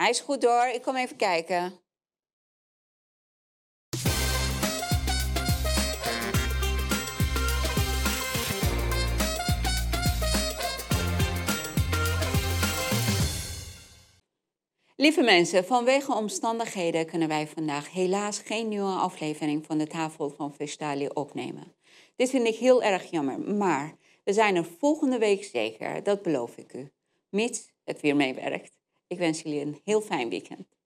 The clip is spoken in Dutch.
Hij is goed door. Ik kom even kijken. Lieve mensen, vanwege omstandigheden kunnen wij vandaag helaas geen nieuwe aflevering van de Tafel van Vestali opnemen. Dit vind ik heel erg jammer, maar we zijn er volgende week zeker, dat beloof ik u. Mits het weer meewerkt. Ik wens jullie een heel fijn weekend.